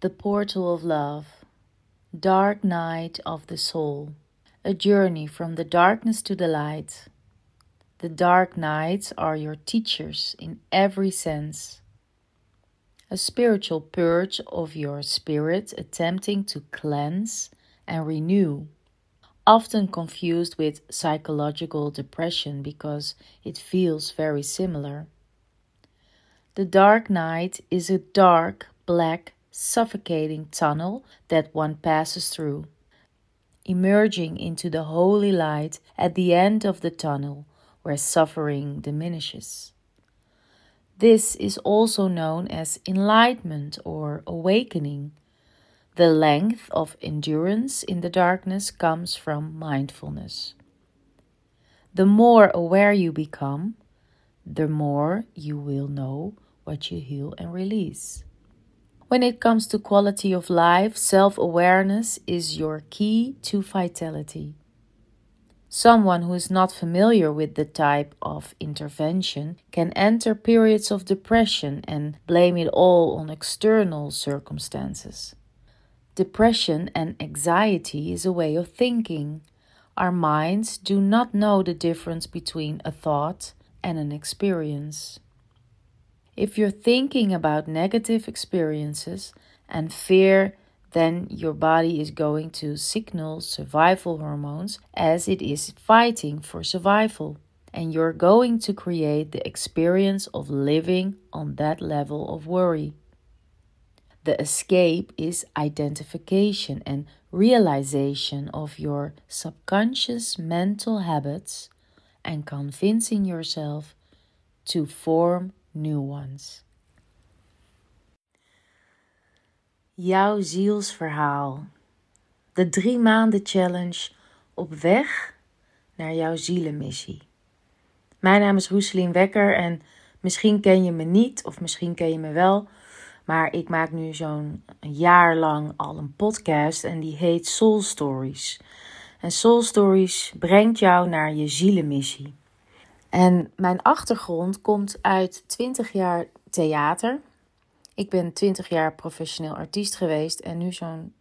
The Portal of Love, Dark Night of the Soul, a journey from the darkness to the light. The dark nights are your teachers in every sense. A spiritual purge of your spirit attempting to cleanse and renew, often confused with psychological depression because it feels very similar. The dark night is a dark, black, suffocating tunnel that one passes through, emerging into the holy light at the end of the tunnel where suffering diminishes. This is also known as enlightenment or awakening. The length of endurance in the darkness comes from mindfulness. The more aware you become, the more you will know what you heal and release. When it comes to quality of life, self awareness is your key to vitality. Someone who is not familiar with the type of intervention can enter periods of depression and blame it all on external circumstances. Depression and anxiety is a way of thinking. Our minds do not know the difference between a thought and an experience. If you're thinking about negative experiences and fear, then your body is going to signal survival hormones as it is fighting for survival. And you're going to create the experience of living on that level of worry. The escape is identification and realization of your subconscious mental habits and convincing yourself to form new ones. Jouw zielsverhaal. De drie maanden challenge op weg naar jouw zielenmissie. Mijn naam is Roeselien Wekker en misschien ken je me niet of misschien ken je me wel. Maar ik maak nu zo'n jaar lang al een podcast en die heet Soul Stories. En Soul Stories brengt jou naar je zielenmissie. En mijn achtergrond komt uit 20 jaar theater. Ik ben 20 jaar professioneel artiest geweest en nu zo'n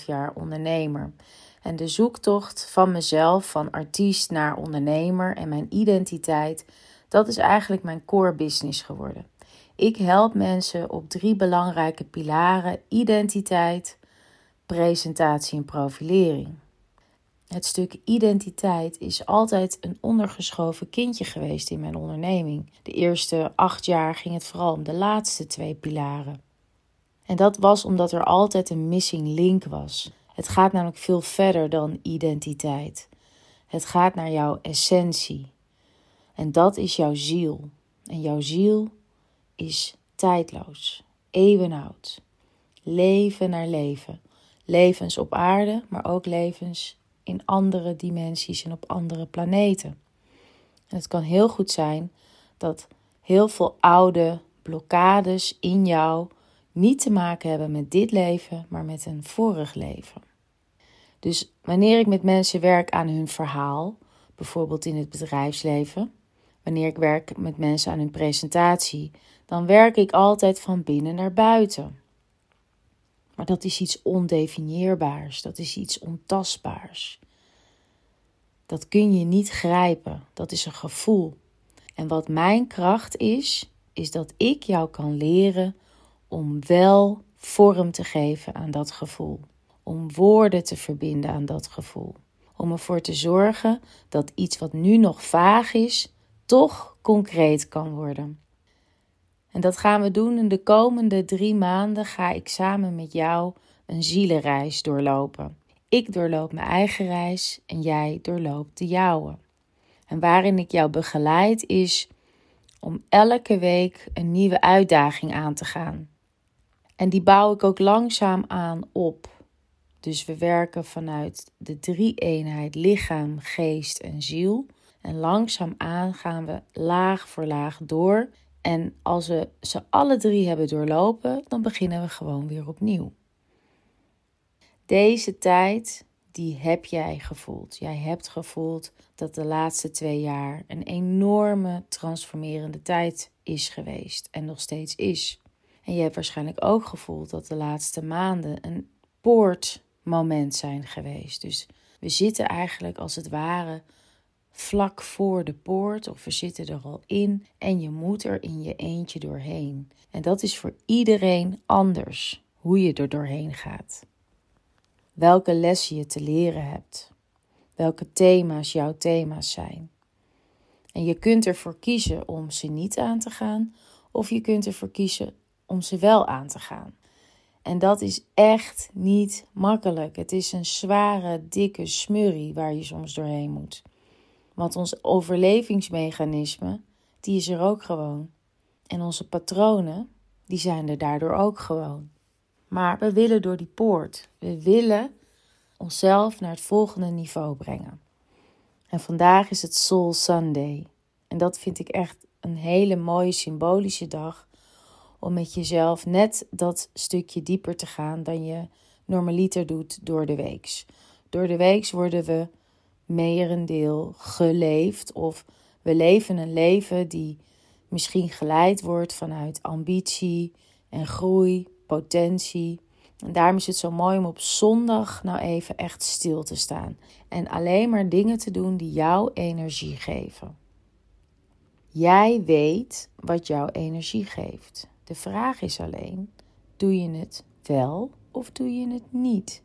10,5 jaar ondernemer. En de zoektocht van mezelf, van artiest naar ondernemer en mijn identiteit, dat is eigenlijk mijn core business geworden. Ik help mensen op drie belangrijke pilaren: identiteit, presentatie en profilering. Het stuk identiteit is altijd een ondergeschoven kindje geweest in mijn onderneming. De eerste acht jaar ging het vooral om de laatste twee pilaren. En dat was omdat er altijd een missing link was. Het gaat namelijk veel verder dan identiteit. Het gaat naar jouw essentie. En dat is jouw ziel. En jouw ziel is tijdloos, eeuwenoud. Leven naar leven. Levens op aarde, maar ook levens in andere dimensies en op andere planeten. En het kan heel goed zijn dat heel veel oude blokkades in jou niet te maken hebben met dit leven, maar met een vorig leven. Dus wanneer ik met mensen werk aan hun verhaal, bijvoorbeeld in het bedrijfsleven, wanneer ik werk met mensen aan hun presentatie, dan werk ik altijd van binnen naar buiten. Maar dat is iets ondefinieerbaars, dat is iets ontastbaars. Dat kun je niet grijpen, dat is een gevoel. En wat mijn kracht is, is dat ik jou kan leren om wel vorm te geven aan dat gevoel. Om woorden te verbinden aan dat gevoel. Om ervoor te zorgen dat iets wat nu nog vaag is, toch concreet kan worden. En dat gaan we doen in de komende drie maanden. Ga ik samen met jou een zielenreis doorlopen. Ik doorloop mijn eigen reis en jij doorloopt de jouwe. En waarin ik jou begeleid is om elke week een nieuwe uitdaging aan te gaan. En die bouw ik ook langzaam aan op. Dus we werken vanuit de drie-eenheid lichaam, geest en ziel. En langzaam aan gaan we laag voor laag door. En als we ze alle drie hebben doorlopen, dan beginnen we gewoon weer opnieuw. Deze tijd, die heb jij gevoeld. Jij hebt gevoeld dat de laatste twee jaar een enorme transformerende tijd is geweest en nog steeds is. En je hebt waarschijnlijk ook gevoeld dat de laatste maanden een poortmoment zijn geweest. Dus we zitten eigenlijk als het ware vlak voor de poort of we zitten er al in en je moet er in je eentje doorheen. En dat is voor iedereen anders hoe je er doorheen gaat. Welke lessen je te leren hebt. Welke thema's jouw thema's zijn. En je kunt ervoor kiezen om ze niet aan te gaan of je kunt ervoor kiezen om ze wel aan te gaan. En dat is echt niet makkelijk. Het is een zware, dikke smurrie waar je soms doorheen moet. Want ons overlevingsmechanisme, die is er ook gewoon. En onze patronen, die zijn er daardoor ook gewoon. Maar we willen door die poort. We willen onszelf naar het volgende niveau brengen. En vandaag is het Soul Sunday. En dat vind ik echt een hele mooie symbolische dag om met jezelf net dat stukje dieper te gaan dan je normaliter doet door de weeks. Door de weeks worden we merendeel geleefd of we leven een leven die misschien geleid wordt vanuit ambitie en groei, potentie. En daarom is het zo mooi om op zondag nou even echt stil te staan en alleen maar dingen te doen die jouw energie geven. Jij weet wat jouw energie geeft. De vraag is alleen: doe je het wel of doe je het niet?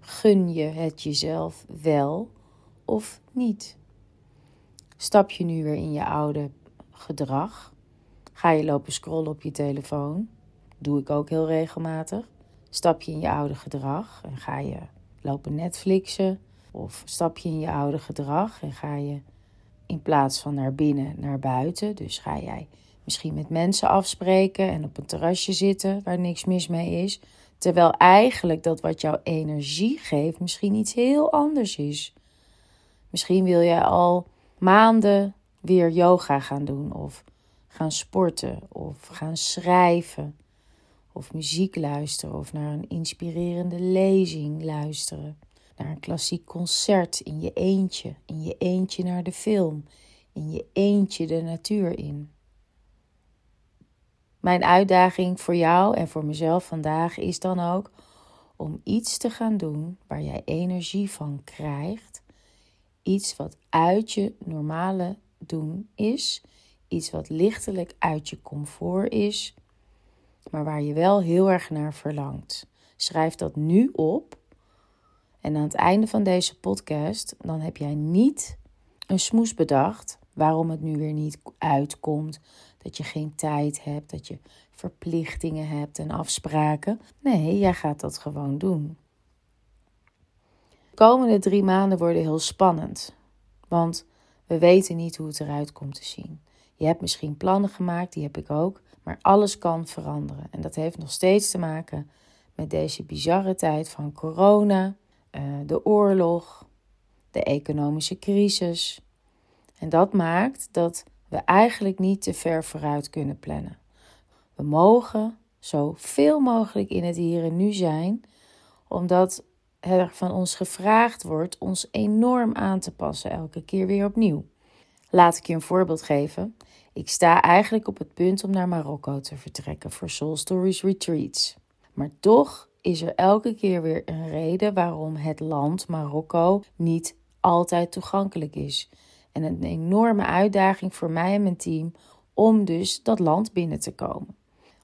Gun je het jezelf wel of niet? Stap je nu weer in je oude gedrag? Ga je lopen scrollen op je telefoon? Doe ik ook heel regelmatig. Stap je in je oude gedrag en ga je lopen Netflixen? Of stap je in je oude gedrag en ga je in plaats van naar binnen naar buiten? Dus ga jij misschien met mensen afspreken en op een terrasje zitten waar niks mis mee is. Terwijl eigenlijk dat wat jouw energie geeft misschien iets heel anders is. Misschien wil je al maanden weer yoga gaan doen of gaan sporten of gaan schrijven of muziek luisteren of naar een inspirerende lezing luisteren. Naar een klassiek concert in je eentje, in je eentje naar de film, in je eentje de natuur in. Mijn uitdaging voor jou en voor mezelf vandaag is dan ook om iets te gaan doen waar jij energie van krijgt. Iets wat uit je normale doen is. Iets wat lichtelijk uit je comfort is, maar waar je wel heel erg naar verlangt. Schrijf dat nu op. En aan het einde van deze podcast, dan heb jij niet een smoes bedacht waarom het nu weer niet uitkomt, dat je geen tijd hebt, dat je verplichtingen hebt en afspraken. Nee, jij gaat dat gewoon doen. De komende drie maanden worden heel spannend, want we weten niet hoe het eruit komt te zien. Je hebt misschien plannen gemaakt, die heb ik ook, maar alles kan veranderen. En dat heeft nog steeds te maken met deze bizarre tijd van corona, eh, de oorlog, de economische crisis. En dat maakt dat we eigenlijk niet te ver vooruit kunnen plannen. We mogen zo veel mogelijk in het hier en nu zijn, omdat er van ons gevraagd wordt ons enorm aan te passen elke keer weer opnieuw. Laat ik je een voorbeeld geven. Ik sta eigenlijk op het punt om naar Marokko te vertrekken voor Soul Stories Retreats. Maar toch is er elke keer weer een reden waarom het land Marokko niet altijd toegankelijk is. En een enorme uitdaging voor mij en mijn team om dus dat land binnen te komen.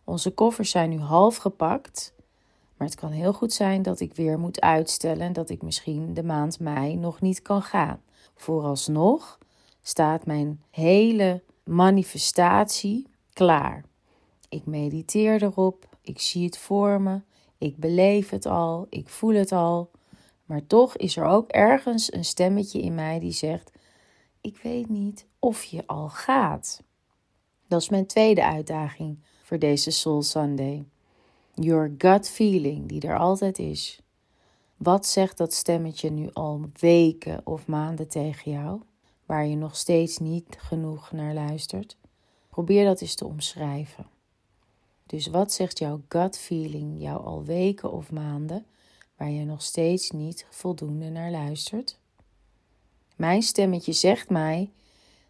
Onze koffers zijn nu half gepakt, maar het kan heel goed zijn dat ik weer moet uitstellen en dat ik misschien de maand mei nog niet kan gaan. Vooralsnog staat mijn hele manifestatie klaar. Ik mediteer erop, ik zie het voor me, ik beleef het al, ik voel het al. Maar toch is er ook ergens een stemmetje in mij die zegt: ik weet niet of je al gaat. Dat is mijn tweede uitdaging voor deze Soul Sunday. Your gut feeling, die er altijd is. Wat zegt dat stemmetje nu al weken of maanden tegen jou, waar je nog steeds niet genoeg naar luistert? Probeer dat eens te omschrijven. Dus wat zegt jouw gut feeling jou al weken of maanden, waar je nog steeds niet voldoende naar luistert? Mijn stemmetje zegt mij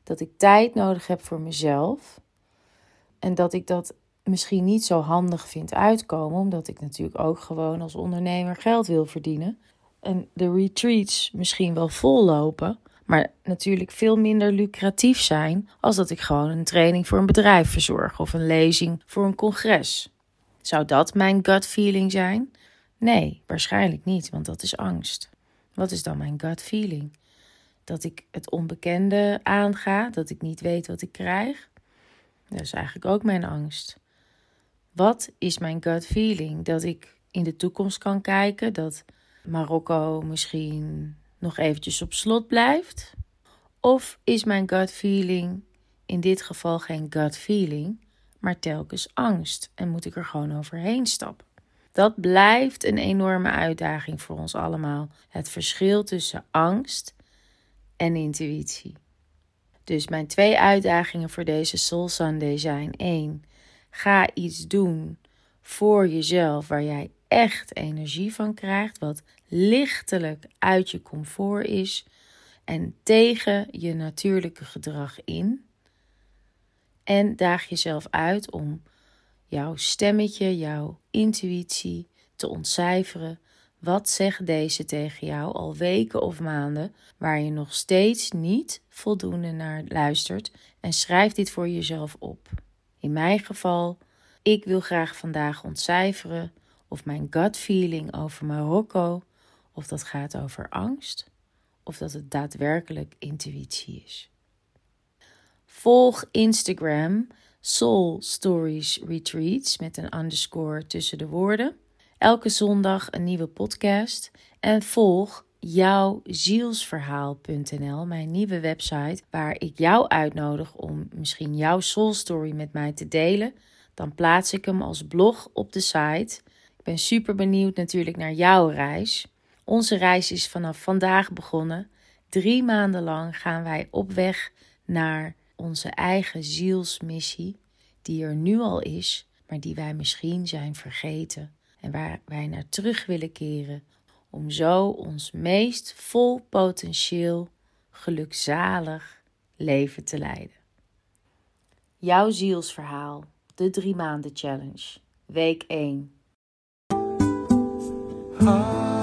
dat ik tijd nodig heb voor mezelf en dat ik dat misschien niet zo handig vind uitkomen, omdat ik natuurlijk ook gewoon als ondernemer geld wil verdienen. En de retreats misschien wel vollopen, maar natuurlijk veel minder lucratief zijn als dat ik gewoon een training voor een bedrijf verzorg of een lezing voor een congres. Zou dat mijn gut feeling zijn? Nee, waarschijnlijk niet, want dat is angst. Wat is dan mijn gut feeling? Dat ik het onbekende aanga, dat ik niet weet wat ik krijg. Dat is eigenlijk ook mijn angst. Wat is mijn gut feeling? Dat ik in de toekomst kan kijken, dat Marokko misschien nog eventjes op slot blijft? Of is mijn gut feeling in dit geval geen gut feeling, maar telkens angst en moet ik er gewoon overheen stappen? Dat blijft een enorme uitdaging voor ons allemaal. Het verschil tussen angst en intuïtie. Dus mijn twee uitdagingen voor deze Soul Sunday zijn: 1. Ga iets doen voor jezelf waar jij echt energie van krijgt, wat lichtelijk uit je comfort is en tegen je natuurlijke gedrag in. En daag jezelf uit om jouw stemmetje, jouw intuïtie te ontcijferen. Wat zegt deze tegen jou al weken of maanden waar je nog steeds niet voldoende naar luistert en schrijf dit voor jezelf op. In mijn geval, ik wil graag vandaag ontcijferen of mijn gut feeling over Marokko, of dat gaat over angst, of dat het daadwerkelijk intuïtie is. Volg Instagram Soul Stories Retreats met een underscore tussen de woorden. Elke zondag een nieuwe podcast. En volg jouwzielsverhaal.nl, mijn nieuwe website, waar ik jou uitnodig om misschien jouw soul story met mij te delen. Dan plaats ik hem als blog op de site. Ik ben super benieuwd natuurlijk naar jouw reis. Onze reis is vanaf vandaag begonnen. Drie maanden lang gaan wij op weg naar onze eigen zielsmissie, die er nu al is, maar die wij misschien zijn vergeten en waar wij naar terug willen keren om zo ons meest vol potentieel gelukzalig leven te leiden. Jouw zielsverhaal, de drie maanden challenge, week 1. Higher,